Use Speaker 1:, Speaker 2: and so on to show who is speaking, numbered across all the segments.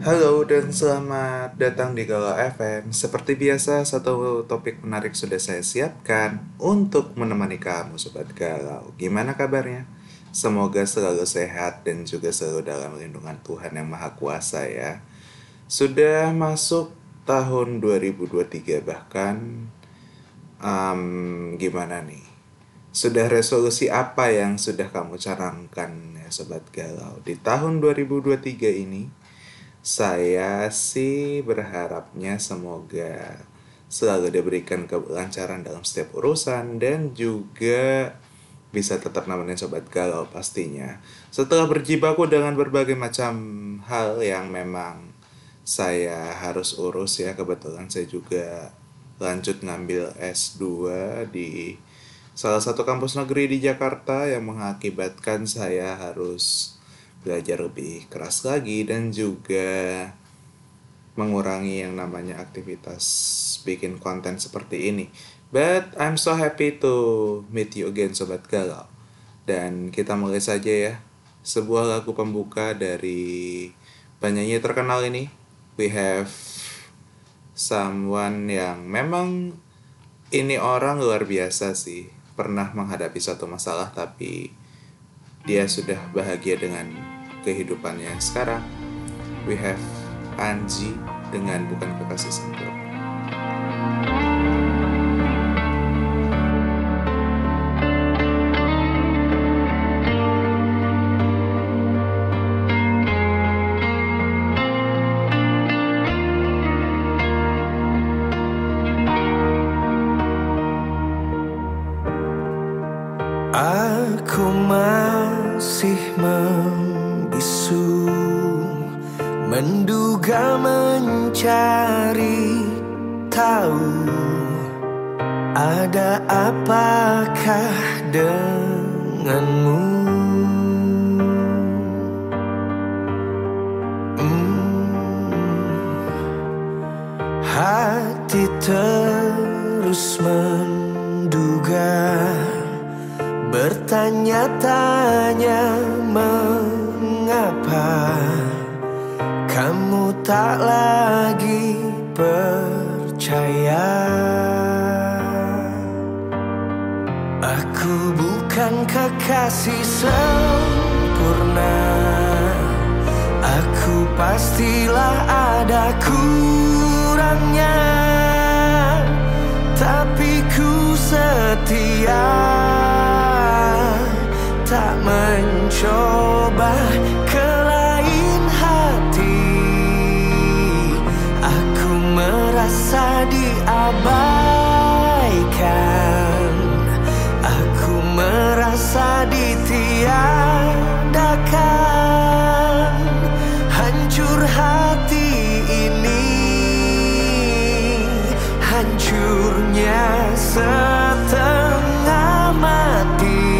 Speaker 1: Halo dan selamat datang di Galau FM. Seperti biasa, satu topik menarik sudah saya siapkan untuk menemani kamu Sobat Galau. Gimana kabarnya? Semoga selalu sehat dan juga selalu dalam lindungan Tuhan Yang Maha Kuasa ya. Sudah masuk tahun 2023 bahkan um, gimana nih? Sudah resolusi apa yang sudah kamu carangkan ya Sobat Galau di tahun 2023 ini? Saya sih berharapnya semoga selalu diberikan kelancaran dalam setiap urusan dan juga bisa tetap namanya sobat galau pastinya. Setelah berjibaku dengan berbagai macam hal yang memang saya harus urus ya kebetulan saya juga lanjut ngambil S2 di salah satu kampus negeri di Jakarta yang mengakibatkan saya harus belajar lebih keras lagi dan juga mengurangi yang namanya aktivitas bikin konten seperti ini. But I'm so happy to meet you again Sobat Galau. Dan kita mulai saja ya. Sebuah lagu pembuka dari penyanyi terkenal ini. We have someone yang memang ini orang luar biasa sih. Pernah menghadapi suatu masalah tapi dia sudah bahagia dengan kehidupannya. Sekarang we have Anji dengan bukan kekasih sempurna
Speaker 2: Hancurnya setengah mati.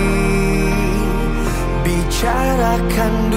Speaker 2: Bicarakan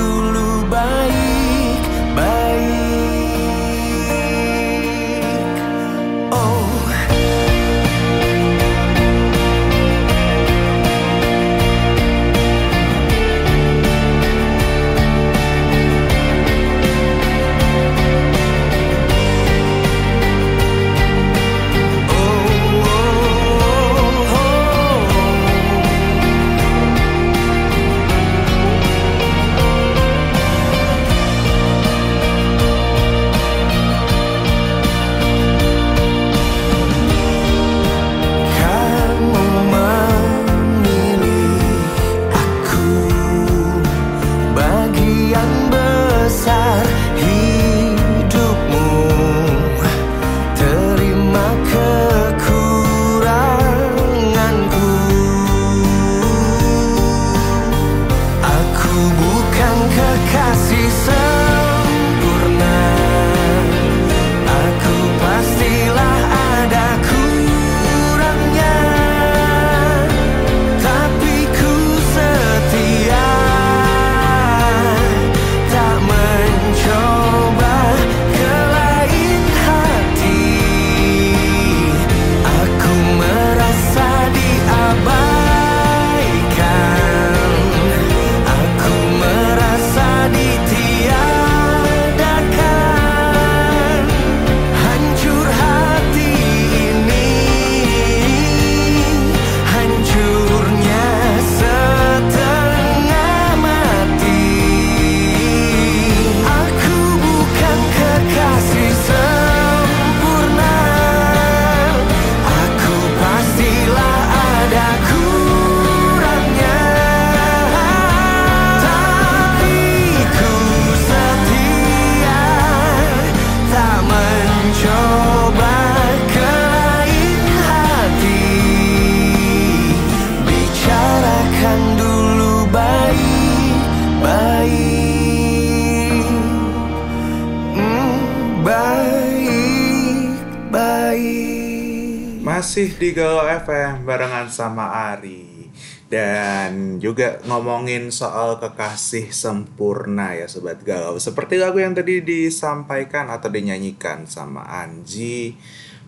Speaker 1: Sama Ari. Dan juga ngomongin soal kekasih sempurna ya Sobat Galau. Seperti lagu yang tadi disampaikan atau dinyanyikan sama Anji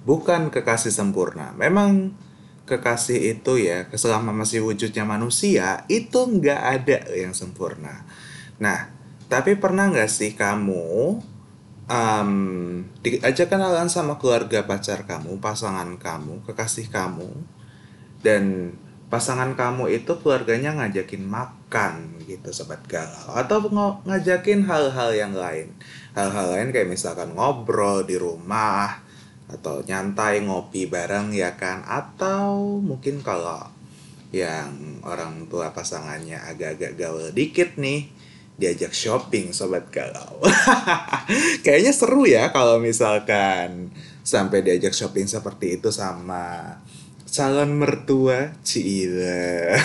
Speaker 1: Bukan kekasih sempurna. Memang kekasih itu ya selama masih wujudnya manusia Itu nggak ada yang sempurna. Nah tapi pernah nggak sih kamu um, diajak kenalan sama keluarga pacar kamu, pasangan kamu, kekasih kamu, dan pasangan kamu itu keluarganya ngajakin makan gitu sobat galau. Atau ng- ngajakin hal-hal yang lain. Hal-hal lain kayak misalkan ngobrol di rumah atau nyantai ngopi bareng ya kan? Atau mungkin kalau yang orang tua pasangannya agak-agak gaul dikit nih diajak shopping sobat galau. Kayaknya seru ya kalau misalkan sampai diajak shopping seperti itu sama calon mertua Cila.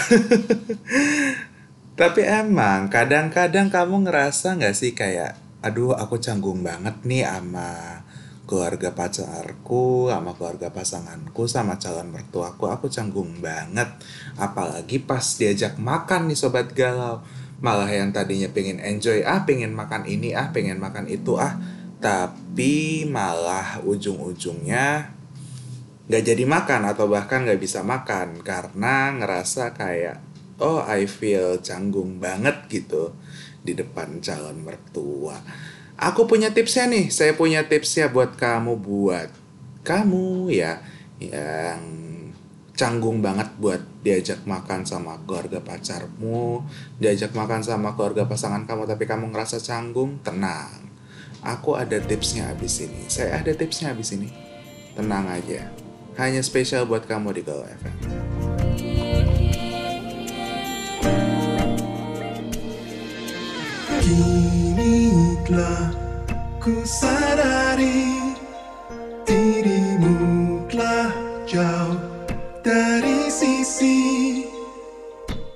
Speaker 1: Tapi emang kadang-kadang kamu ngerasa nggak sih kayak aduh aku canggung banget nih sama keluarga pacarku, sama keluarga pasanganku, sama calon mertuaku, aku canggung banget. Apalagi pas diajak makan nih sobat galau malah yang tadinya pengen enjoy ah pengen makan ini ah pengen makan itu ah tapi malah ujung-ujungnya nggak jadi makan atau bahkan nggak bisa makan karena ngerasa kayak oh I feel canggung banget gitu di depan calon mertua aku punya tipsnya nih saya punya tipsnya buat kamu buat kamu ya yang canggung banget buat diajak makan sama keluarga pacarmu, diajak makan sama keluarga pasangan kamu tapi kamu ngerasa canggung, tenang. Aku ada tipsnya abis ini. Saya ada tipsnya abis ini. Tenang aja. Hanya spesial buat kamu di Galau FM.
Speaker 3: Kini telah ku sadari dirimu telah jauh dari sisi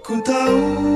Speaker 3: Ku tahu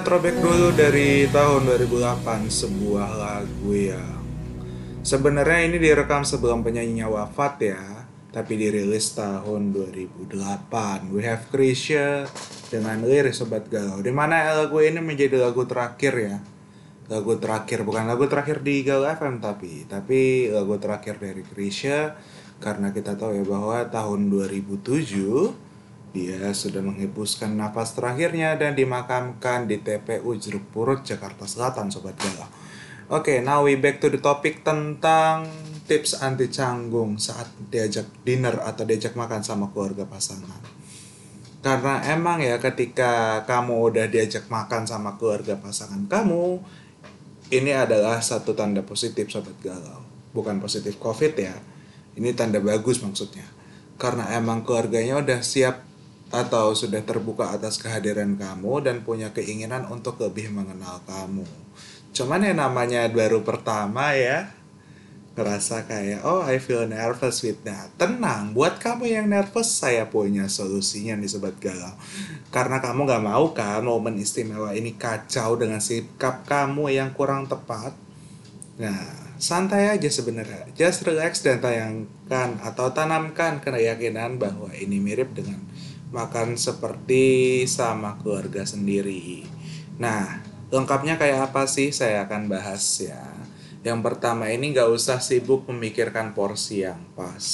Speaker 1: Throwback dulu dari tahun 2008 sebuah lagu yang sebenarnya ini direkam sebelum penyanyinya wafat ya, tapi dirilis tahun 2008. We have Krisya dengan lirik Sobat Galau. Di mana lagu ini menjadi lagu terakhir ya. Lagu terakhir bukan lagu terakhir di Galau FM tapi tapi lagu terakhir dari Krisya karena kita tahu ya bahwa tahun 2007 dia sudah menghembuskan nafas terakhirnya dan dimakamkan di TPU Jeruk Purut, Jakarta Selatan, Sobat Galau. Oke, now we back to the topic tentang tips anti canggung saat diajak dinner atau diajak makan sama keluarga pasangan. Karena emang ya ketika kamu udah diajak makan sama keluarga pasangan kamu, ini adalah satu tanda positif Sobat Galau. Bukan positif COVID ya, ini tanda bagus maksudnya. Karena emang keluarganya udah siap atau sudah terbuka atas kehadiran kamu dan punya keinginan untuk lebih mengenal kamu. Cuman yang namanya baru pertama ya, ngerasa kayak oh I feel nervous with that. Tenang, buat kamu yang nervous saya punya solusinya nih sobat galau. Karena kamu gak mau kan momen istimewa ini kacau dengan sikap kamu yang kurang tepat. Nah, santai aja sebenarnya. Just relax dan tayangkan atau tanamkan keyakinan bahwa ini mirip dengan makan seperti sama keluarga sendiri. Nah, lengkapnya kayak apa sih? Saya akan bahas ya. Yang pertama ini nggak usah sibuk memikirkan porsi yang pas.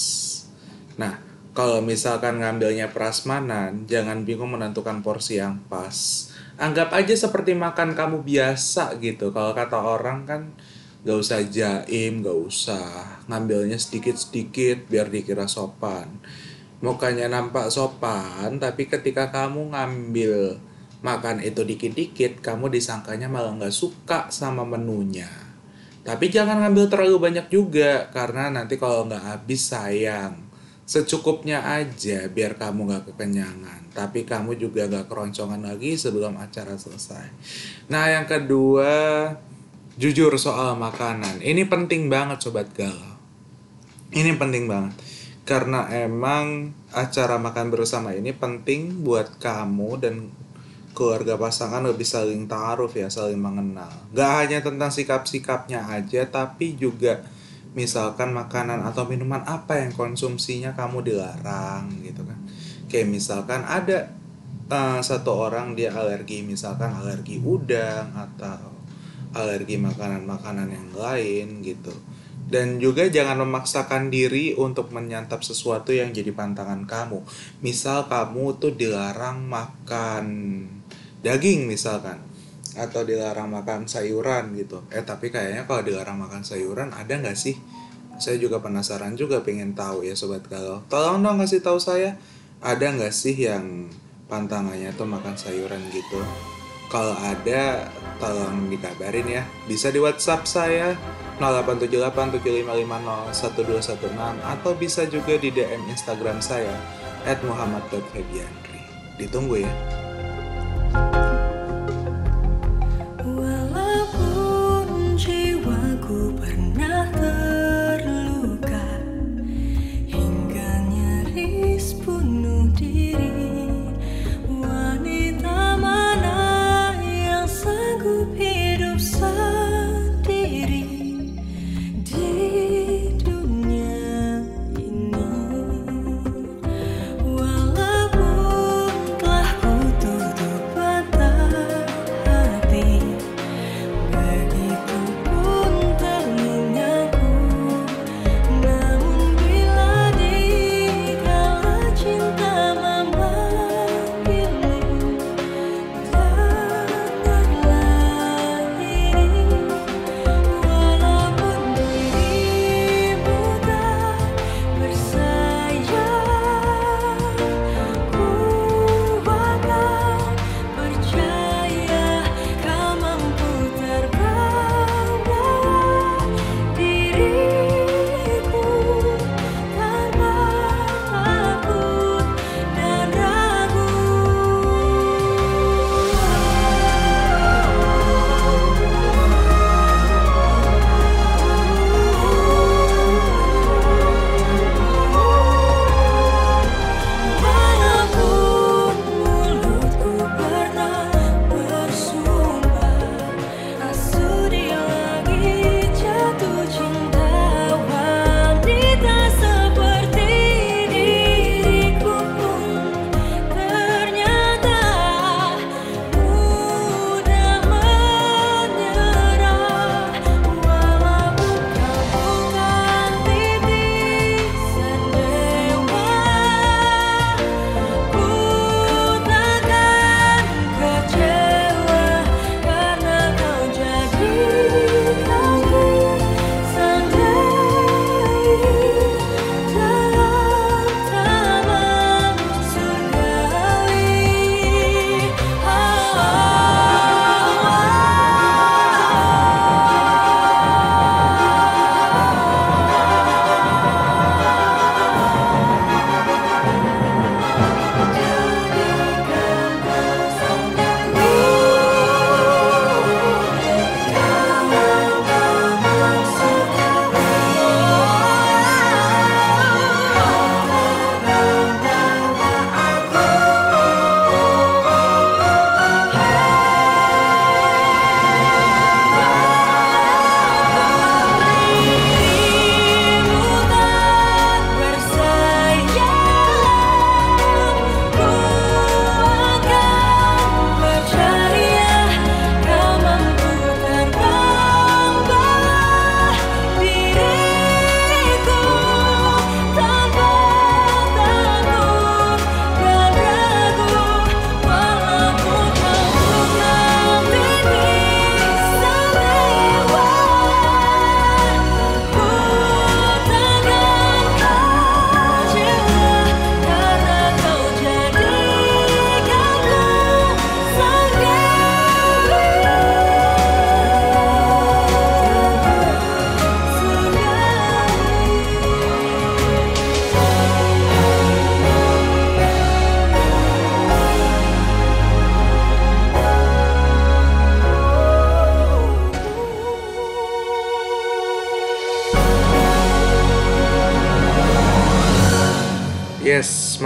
Speaker 1: Nah, kalau misalkan ngambilnya prasmanan, jangan bingung menentukan porsi yang pas. Anggap aja seperti makan kamu biasa gitu. Kalau kata orang kan nggak usah jaim, nggak usah ngambilnya sedikit-sedikit biar dikira sopan mukanya nampak sopan tapi ketika kamu ngambil makan itu dikit-dikit kamu disangkanya malah nggak suka sama menunya. Tapi jangan ngambil terlalu banyak juga karena nanti kalau nggak habis sayang. Secukupnya aja biar kamu nggak kekenyangan. Tapi kamu juga nggak keroncongan lagi sebelum acara selesai. Nah yang kedua jujur soal makanan. Ini penting banget sobat galau. Ini penting banget karena emang acara makan bersama ini penting buat kamu dan keluarga pasangan lebih saling taruh ya, saling mengenal. Gak hanya tentang sikap-sikapnya aja, tapi juga misalkan makanan atau minuman apa yang konsumsinya kamu dilarang gitu kan. Kayak misalkan ada uh, satu orang dia alergi, misalkan alergi udang atau alergi makanan-makanan yang lain gitu dan juga jangan memaksakan diri untuk menyantap sesuatu yang jadi pantangan kamu. Misal kamu tuh dilarang makan daging misalkan atau dilarang makan sayuran gitu. Eh tapi kayaknya kalau dilarang makan sayuran ada nggak sih? Saya juga penasaran juga pengen tahu ya sobat kalau. Tolong dong kasih tahu saya ada nggak sih yang pantangannya tuh makan sayuran gitu? Kalau ada, tolong dikabarin ya. Bisa di WhatsApp saya 087875501216 atau bisa juga di DM Instagram saya muhammad.febiandri. Ditunggu ya.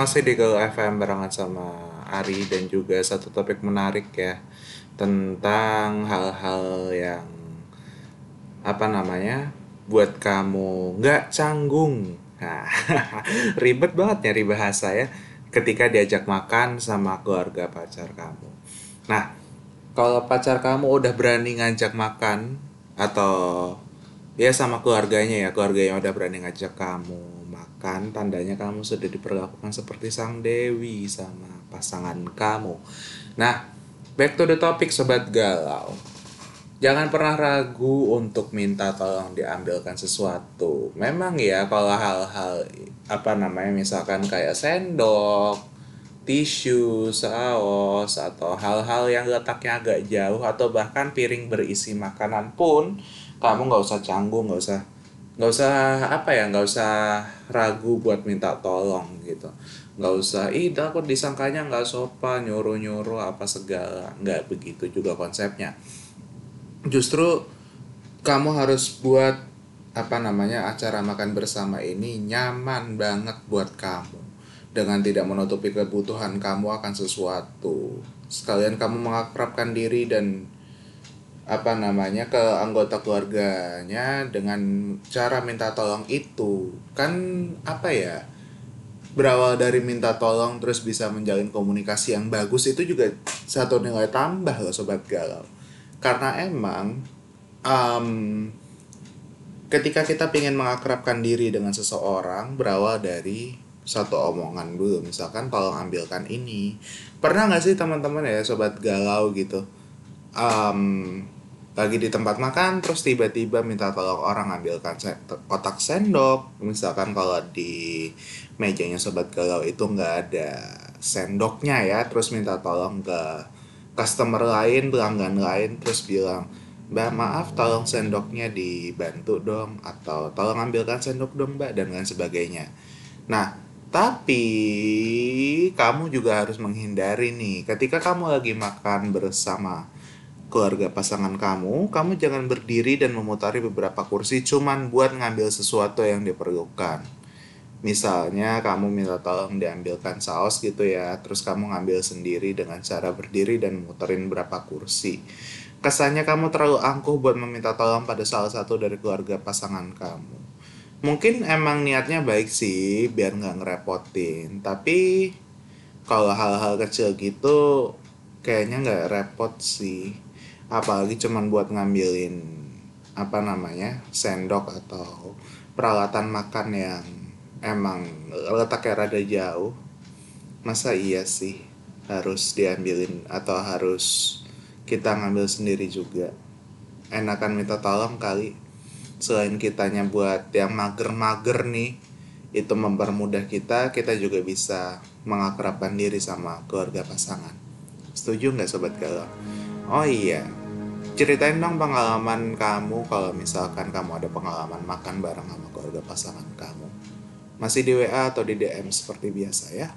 Speaker 1: Masih di Galuh FM barengan sama Ari dan juga satu topik menarik ya tentang hal-hal yang apa namanya buat kamu nggak canggung. Nah, ribet banget nyari bahasa ya ketika diajak makan sama keluarga pacar kamu. Nah, kalau pacar kamu udah berani ngajak makan atau ya sama keluarganya ya keluarganya udah berani ngajak kamu makan tandanya kamu sudah diperlakukan seperti sang dewi sama pasangan kamu. Nah back to the topic sobat galau. Jangan pernah ragu untuk minta tolong diambilkan sesuatu. Memang ya kalau hal-hal apa namanya misalkan kayak sendok tisu, saus, atau hal-hal yang letaknya agak jauh atau bahkan piring berisi makanan pun kamu nggak usah canggung, nggak usah nggak usah apa ya, nggak usah ragu buat minta tolong gitu. Nggak usah, ih takut disangkanya nggak sopan, nyuruh-nyuruh apa segala. Nggak begitu juga konsepnya. Justru kamu harus buat apa namanya acara makan bersama ini nyaman banget buat kamu dengan tidak menutupi kebutuhan kamu akan sesuatu. Sekalian kamu mengakrabkan diri dan apa namanya ke anggota keluarganya dengan cara minta tolong itu. Kan apa ya? Berawal dari minta tolong terus bisa menjalin komunikasi yang bagus itu juga satu nilai tambah loh sobat galau. Karena emang um, ketika kita ingin mengakrabkan diri dengan seseorang berawal dari satu omongan dulu misalkan tolong ambilkan ini pernah nggak sih teman-teman ya sobat galau gitu um, lagi di tempat makan terus tiba-tiba minta tolong orang ambilkan se- kotak sendok. Misalkan kalau di mejanya sobat galau itu nggak ada sendoknya ya terus minta tolong ke customer lain pelanggan lain terus bilang Mbak maaf tolong sendoknya dibantu dong atau tolong ambilkan sendok dong mbak dan lain sebagainya. Nah, tapi kamu juga harus menghindari nih, ketika kamu lagi makan bersama keluarga pasangan kamu, kamu jangan berdiri dan memutari beberapa kursi cuman buat ngambil sesuatu yang diperlukan. Misalnya kamu minta tolong diambilkan saus gitu ya, terus kamu ngambil sendiri dengan cara berdiri dan muterin berapa kursi. Kesannya kamu terlalu angkuh buat meminta tolong pada salah satu dari keluarga pasangan kamu. Mungkin emang niatnya baik sih, biar nggak ngerepotin. Tapi kalau hal-hal kecil gitu, kayaknya nggak repot sih. Apalagi cuman buat ngambilin apa namanya sendok atau peralatan makan yang emang letaknya rada jauh. Masa iya sih harus diambilin atau harus kita ngambil sendiri juga. Enakan minta tolong kali selain kitanya buat yang mager-mager nih itu mempermudah kita kita juga bisa mengakrabkan diri sama keluarga pasangan setuju nggak sobat galau oh iya ceritain dong pengalaman kamu kalau misalkan kamu ada pengalaman makan bareng sama keluarga pasangan kamu. Masih di WA atau di DM seperti biasa ya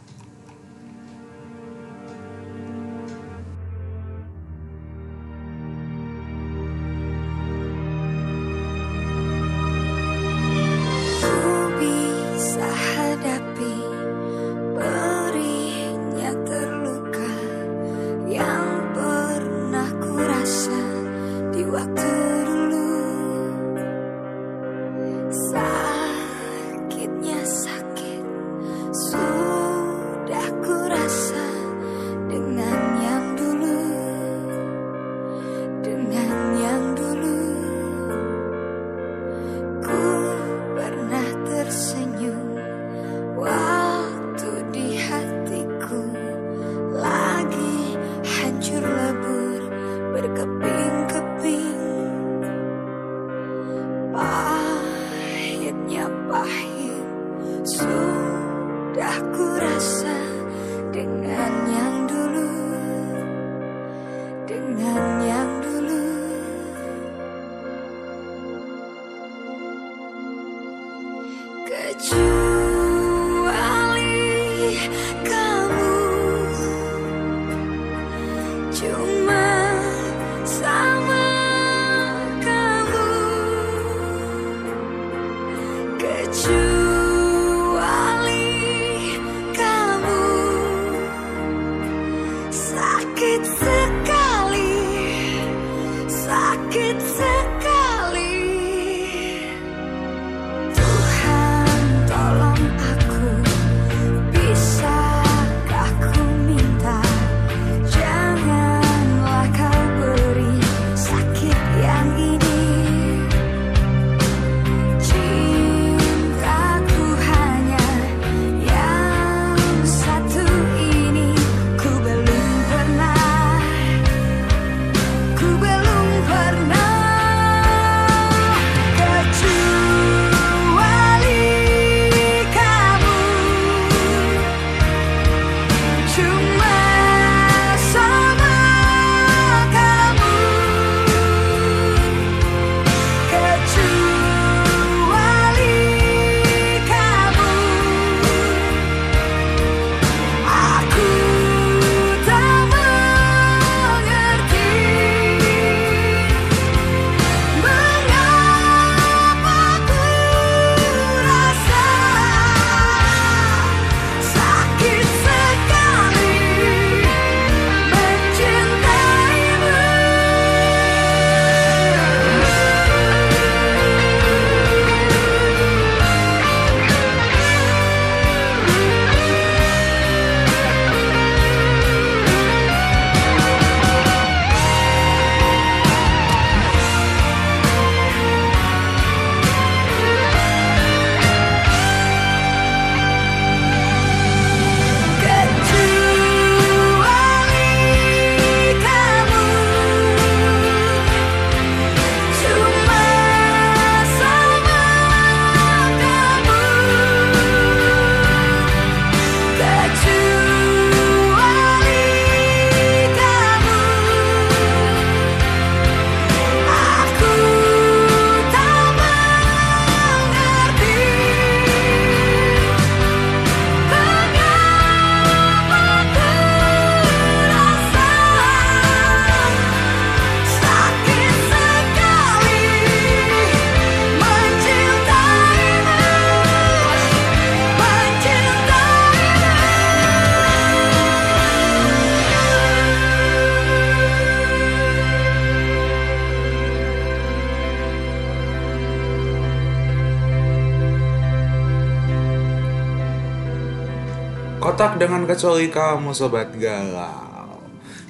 Speaker 1: Dengan kecuali kamu sobat galau.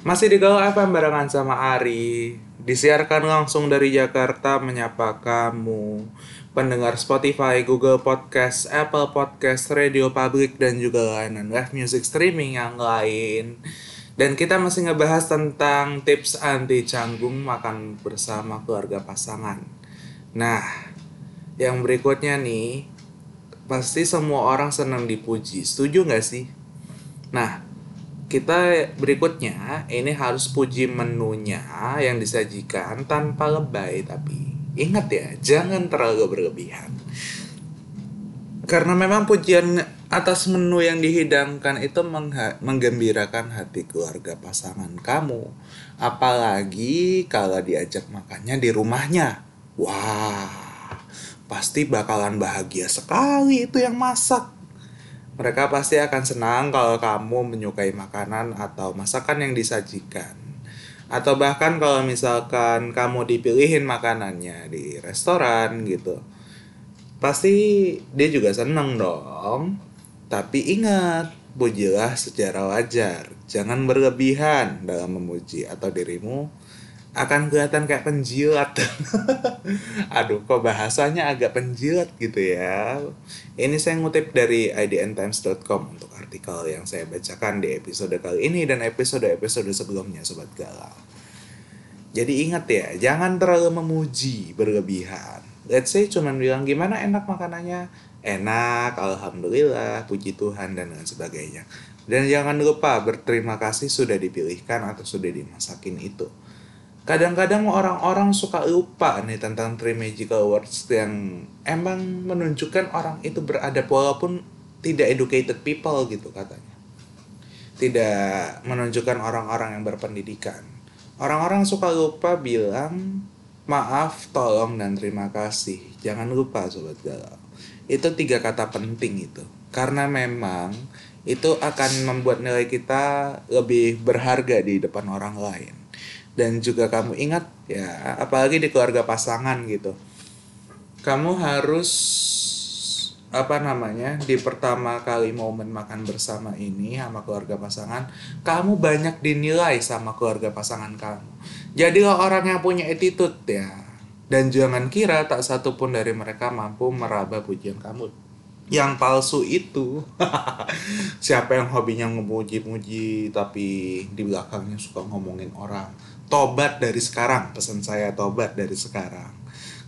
Speaker 1: Masih di Galau FM barengan sama Ari. Disiarkan langsung dari Jakarta menyapa kamu. Pendengar Spotify, Google Podcast, Apple Podcast, Radio Public dan juga layanan live music streaming yang lain. Dan kita masih ngebahas tentang tips anti canggung makan bersama keluarga pasangan. Nah, yang berikutnya nih, pasti semua orang senang dipuji. Setuju nggak sih? Nah, kita berikutnya ini harus puji menunya yang disajikan tanpa lebay tapi ingat ya, jangan terlalu berlebihan. Karena memang pujian atas menu yang dihidangkan itu menggembirakan hati keluarga pasangan kamu. Apalagi kalau diajak makannya di rumahnya. Wah, pasti bakalan bahagia sekali itu yang masak. Mereka pasti akan senang kalau kamu menyukai makanan atau masakan yang disajikan. Atau bahkan kalau misalkan kamu dipilihin makanannya di restoran gitu. Pasti dia juga senang dong. Tapi ingat, pujilah secara wajar. Jangan berlebihan dalam memuji atau dirimu akan kelihatan kayak penjilat. Aduh, kok bahasanya agak penjilat gitu ya. Ini saya ngutip dari idntimes.com untuk artikel yang saya bacakan di episode kali ini dan episode-episode sebelumnya Sobat Galau. Jadi ingat ya, jangan terlalu memuji berlebihan. Let's say cuman bilang gimana enak makanannya, enak, alhamdulillah, puji Tuhan dan lain sebagainya. Dan jangan lupa berterima kasih sudah dipilihkan atau sudah dimasakin itu. Kadang-kadang orang-orang suka lupa nih tentang Three Magical Words yang emang menunjukkan orang itu beradab walaupun tidak educated people gitu katanya. Tidak menunjukkan orang-orang yang berpendidikan. Orang-orang suka lupa bilang maaf, tolong, dan terima kasih. Jangan lupa Sobat Galau. Itu tiga kata penting itu. Karena memang itu akan membuat nilai kita lebih berharga di depan orang lain dan juga kamu ingat ya apalagi di keluarga pasangan gitu. Kamu harus apa namanya di pertama kali momen makan bersama ini sama keluarga pasangan kamu banyak dinilai sama keluarga pasangan kamu. Jadilah orang yang punya attitude ya. Dan jangan kira tak satu pun dari mereka mampu meraba pujian kamu. Yang palsu itu siapa yang hobinya ngemuji-muji tapi di belakangnya suka ngomongin orang tobat dari sekarang pesan saya tobat dari sekarang.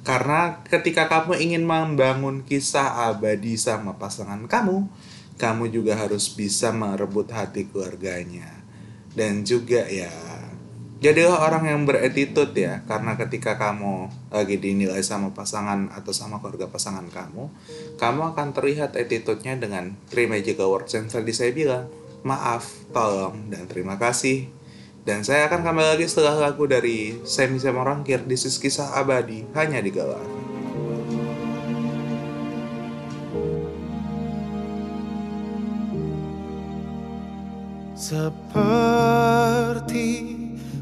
Speaker 1: Karena ketika kamu ingin membangun kisah abadi sama pasangan kamu kamu juga harus bisa merebut hati keluarganya. Dan juga ya jadilah orang yang beretitude ya karena ketika kamu lagi dinilai sama pasangan atau sama keluarga pasangan kamu kamu akan terlihat attitude-nya dengan three magical words yang tadi saya bilang. Maaf, tolong, dan terima kasih dan saya akan kembali lagi setelah lagu dari Semi Semorangkir This is Kisah Abadi hanya di Galar.
Speaker 4: Seperti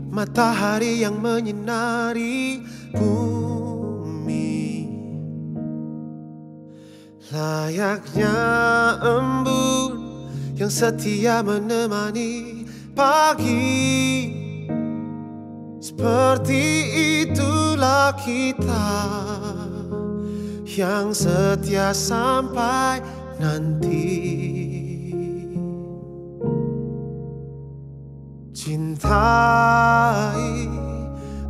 Speaker 4: matahari yang menyinari bumi Layaknya embun yang setia menemani pagi. Seperti itulah kita Yang setia sampai nanti. Cintai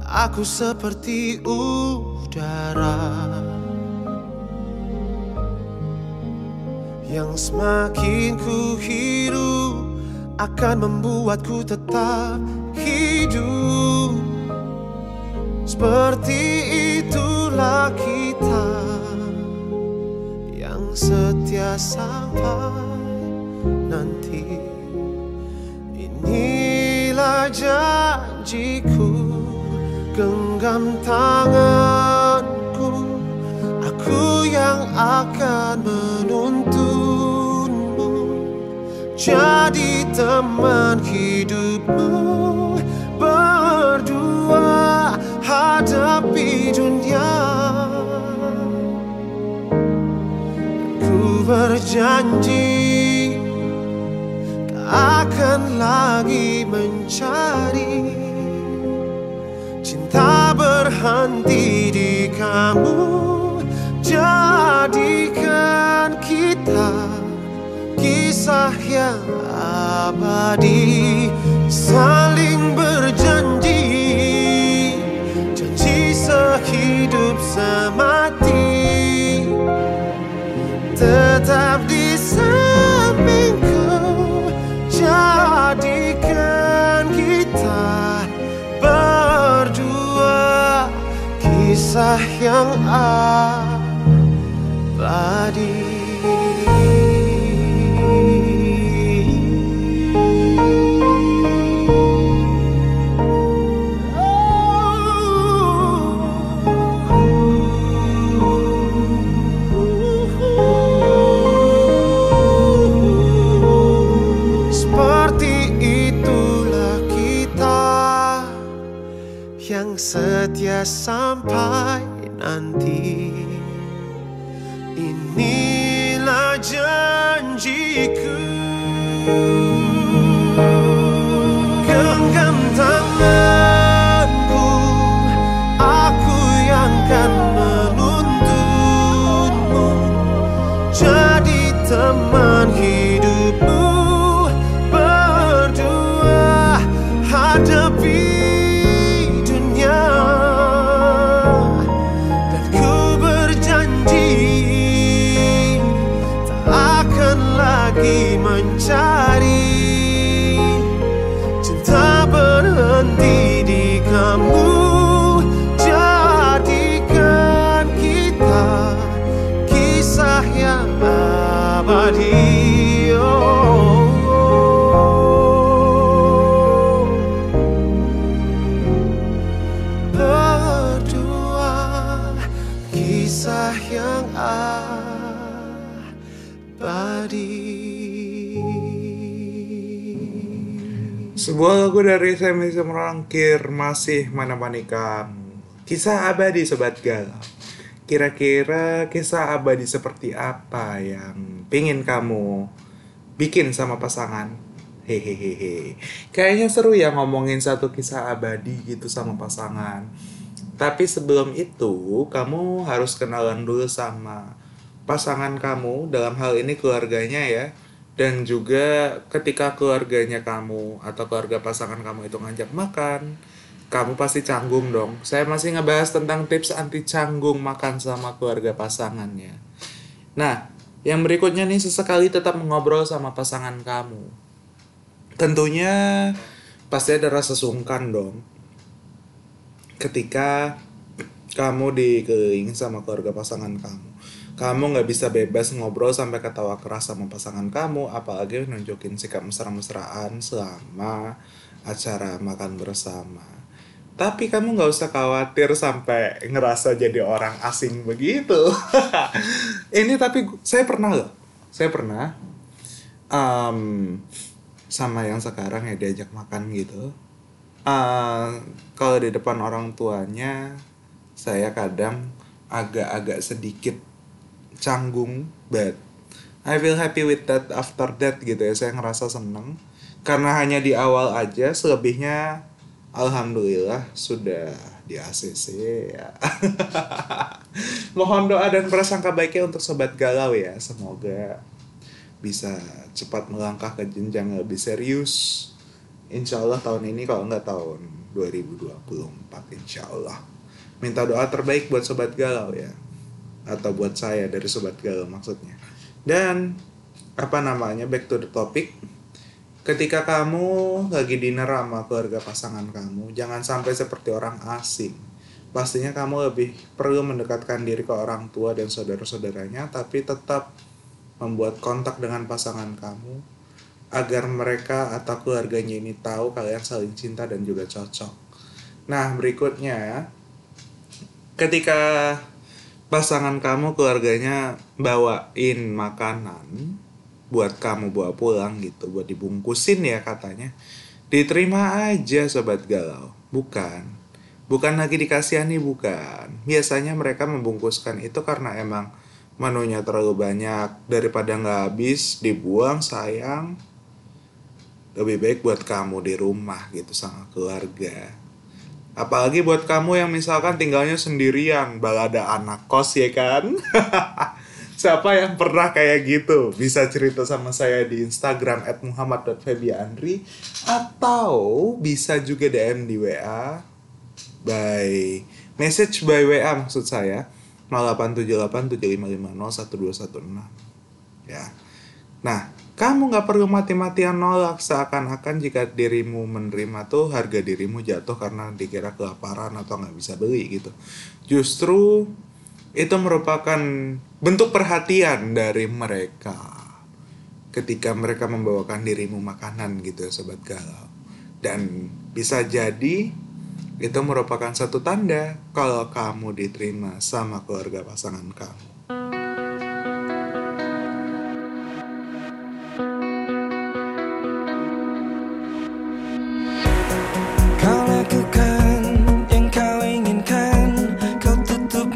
Speaker 4: aku seperti udara Yang semakin ku hirup Akan membuatku tetap hidup. Seperti itulah kita Yang setia sampai nanti. Inilah janjiku Genggam tanganku. Aku yang akan menuntunmu Jadi teman hidupmu Berdua hadapi dunia. Ku berjanji akan lagi mencari Cinta berhenti di kamu kisah yang abadi Saling berjanji Janji sehidup semati Tetap di sampingku Jadikan kita berdua Kisah yang abadi sampai nanti. Inilah janjiku.
Speaker 1: Dari Semi Merangkir masih menemani kamu. Kisah abadi Sobat Galau. Kira-kira kisah abadi seperti apa yang pingin kamu bikin sama pasangan? Hehehe. Kayaknya seru ya ngomongin satu kisah abadi gitu sama pasangan. Tapi sebelum itu, kamu harus kenalan dulu sama pasangan kamu, dalam hal ini keluarganya ya. Dan juga ketika keluarganya kamu atau keluarga pasangan kamu itu ngajak makan, kamu pasti canggung dong. Saya masih ngebahas tentang tips anti canggung makan sama keluarga pasangannya. Nah, yang berikutnya nih sesekali tetap mengobrol sama pasangan kamu. Tentunya pasti ada rasa sungkan dong. Ketika kamu dikelilingi sama keluarga pasangan kamu. Kamu nggak bisa bebas ngobrol sampai ketawa keras sama pasangan kamu, apalagi nunjukin sikap mesra-mesraan selama acara makan bersama. Tapi kamu nggak usah khawatir sampai ngerasa jadi orang asing begitu. Ini tapi saya pernah loh, saya pernah em, sama yang sekarang ya diajak makan gitu. Eh, kalau di depan orang tuanya, saya kadang agak-agak sedikit canggung, but I feel happy with that after that gitu ya. Saya ngerasa seneng karena hanya di awal aja, selebihnya alhamdulillah sudah di ACC ya. Mohon doa dan prasangka baiknya untuk sobat galau ya. Semoga bisa cepat melangkah ke jenjang lebih serius. Insya Allah tahun ini kalau nggak tahun 2024 insya Allah. Minta doa terbaik buat sobat galau ya. Atau buat saya dari sobat galau maksudnya. Dan apa namanya back to the topic. Ketika kamu lagi dinner sama keluarga pasangan kamu, jangan sampai seperti orang asing. Pastinya kamu lebih perlu mendekatkan diri ke orang tua dan saudara-saudaranya, tapi tetap membuat kontak dengan pasangan kamu agar mereka atau keluarganya ini tahu kalian saling cinta dan juga cocok. Nah, berikutnya ketika pasangan kamu keluarganya bawain makanan buat kamu bawa pulang gitu, buat dibungkusin ya katanya. Diterima aja sobat galau. Bukan. Bukan lagi dikasihani bukan. Biasanya mereka membungkuskan itu karena emang menunya terlalu banyak daripada nggak habis dibuang sayang lebih baik buat kamu di rumah gitu sama keluarga apalagi buat kamu yang misalkan tinggalnya sendirian balada anak kos ya kan? Siapa yang pernah kayak gitu? Bisa cerita sama saya di Instagram @muhammad.febiandri atau bisa juga DM di WA by message by WA maksud saya 087875501216 ya. Nah kamu nggak perlu mati-matian nolak seakan-akan jika dirimu menerima tuh harga dirimu jatuh karena dikira kelaparan atau nggak bisa beli gitu justru itu merupakan bentuk perhatian dari mereka ketika mereka membawakan dirimu makanan gitu ya sobat galau dan bisa jadi itu merupakan satu tanda kalau kamu diterima sama keluarga pasangan kamu.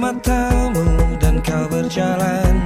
Speaker 2: Matamu dan kau berjalan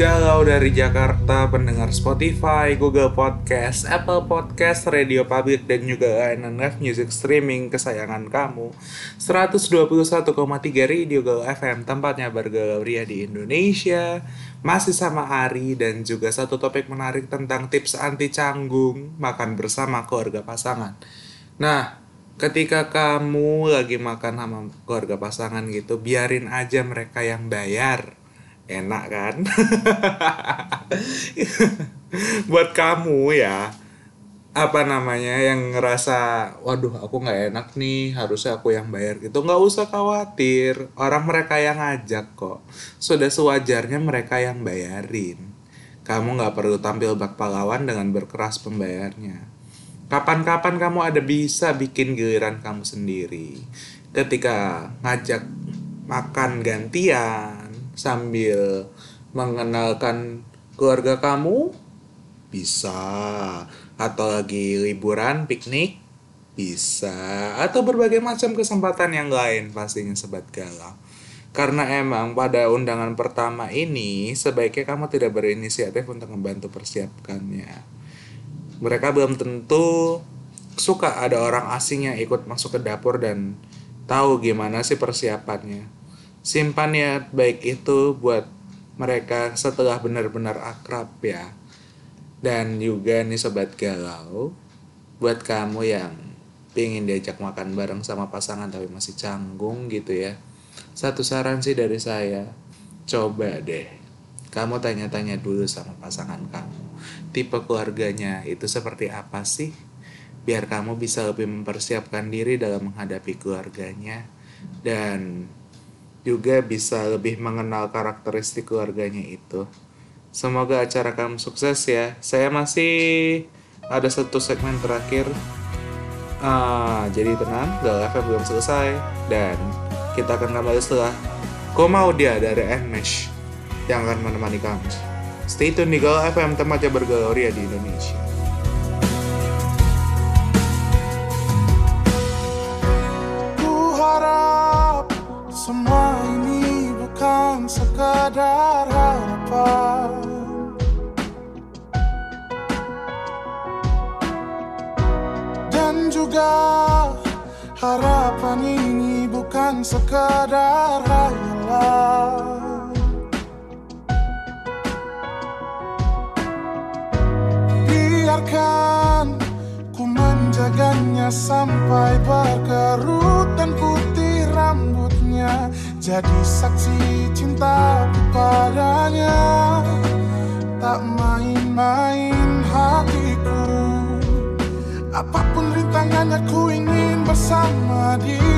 Speaker 1: Galau dari Jakarta, pendengar Spotify, Google Podcast, Apple Podcast, Radio Public, dan juga live music streaming kesayangan kamu. 121,3 Radio Galau FM, tempatnya bergalau ria di Indonesia. Masih sama Ari dan juga satu topik menarik tentang tips anti canggung Makan bersama keluarga pasangan. Nah, ketika kamu lagi makan sama keluarga pasangan gitu, biarin aja mereka yang bayar enak kan? Buat kamu ya apa namanya yang ngerasa waduh aku nggak enak nih harusnya aku yang bayar. Gitu nggak usah khawatir. Orang mereka yang ngajak kok. Sudah sewajarnya mereka yang bayarin. Kamu nggak perlu tampil bak pahlawan dengan berkeras pembayarnya. Kapan-kapan kamu ada bisa bikin giliran kamu sendiri. Ketika ngajak makan gantian sambil mengenalkan keluarga kamu? Bisa. Atau lagi liburan piknik? Bisa. Atau berbagai macam kesempatan yang lain pastinya sobat galau karena emang pada undangan pertama ini sebaiknya kamu tidak berinisiatif untuk membantu persiapkannya. Mereka belum tentu suka ada orang asing yang ikut masuk ke dapur dan tahu gimana sih persiapannya simpan ya baik itu buat mereka setelah benar-benar akrab ya. Dan juga nih sobat galau, buat kamu yang pengen diajak makan bareng sama pasangan tapi masih canggung gitu ya. Satu saran sih dari saya, coba deh kamu tanya-tanya dulu sama pasangan kamu. Tipe keluarganya itu seperti apa sih? Biar kamu bisa lebih mempersiapkan diri dalam menghadapi keluarganya. Dan juga bisa lebih mengenal karakteristik keluarganya itu. Semoga acara kamu sukses ya. Saya masih ada satu segmen terakhir. Ah, jadi tenang, Gal FM belum selesai dan kita akan kembali setelah Kau dia dari Nmesh yang akan menemani kamu. Stay tune di Gal FM tempatnya bergaloria di Indonesia.
Speaker 5: Semua ini bukan sekadar harapan. Dan juga harapan ini bukan sekadar hayalan Biarkan ku menjaganya sampai berkerut dan putih rambutnya Jadi saksi cinta padanya Tak main-main hatiku. Apa pun rintangannya ku ingin bersama dia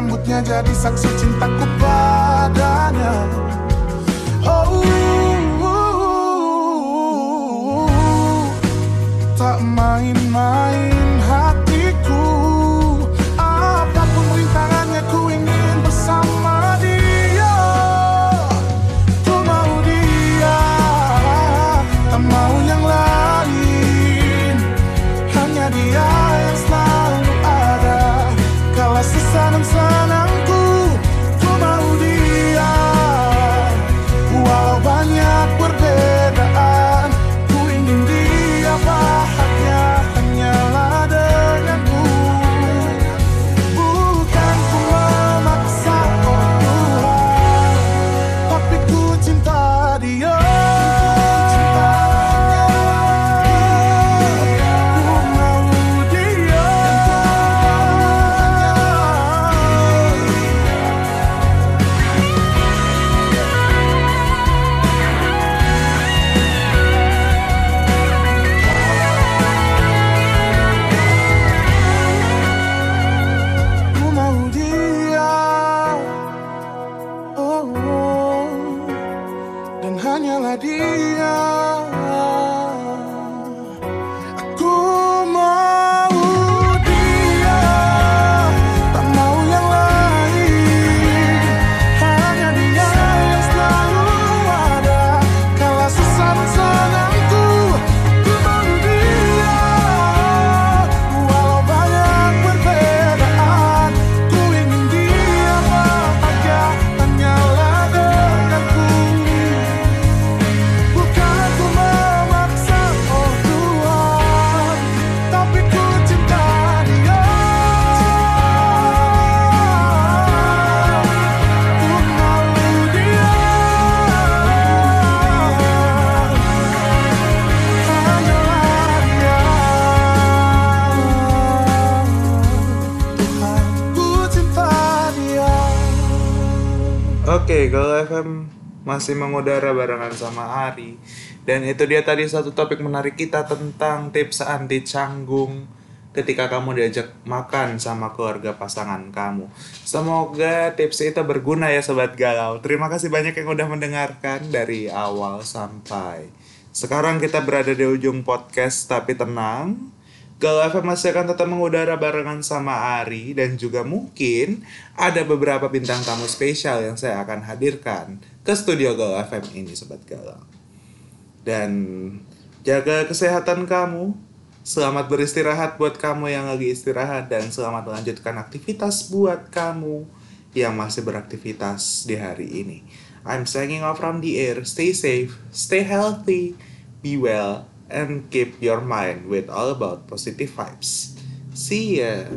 Speaker 5: rambutnya jadi saksi cintaku padanya. Oh, tak main-main
Speaker 1: masih mengudara barengan sama Ari Dan itu dia tadi satu topik menarik kita tentang tips anti canggung ketika kamu diajak makan sama keluarga pasangan kamu. Semoga tips itu berguna ya Sobat Galau. Terima kasih banyak yang udah mendengarkan dari awal sampai. Sekarang kita berada di ujung podcast tapi tenang. Galau FM masih akan tetap mengudara barengan sama Ari dan juga mungkin ada beberapa bintang tamu spesial yang saya akan hadirkan ke studio Galau FM ini Sobat Galau. Dan jaga kesehatan kamu, Selamat beristirahat buat kamu yang lagi istirahat dan selamat melanjutkan aktivitas buat kamu yang masih beraktivitas di hari ini. I'm signing off from the air. Stay safe, stay healthy, be well, and keep your mind with all about positive vibes. See ya.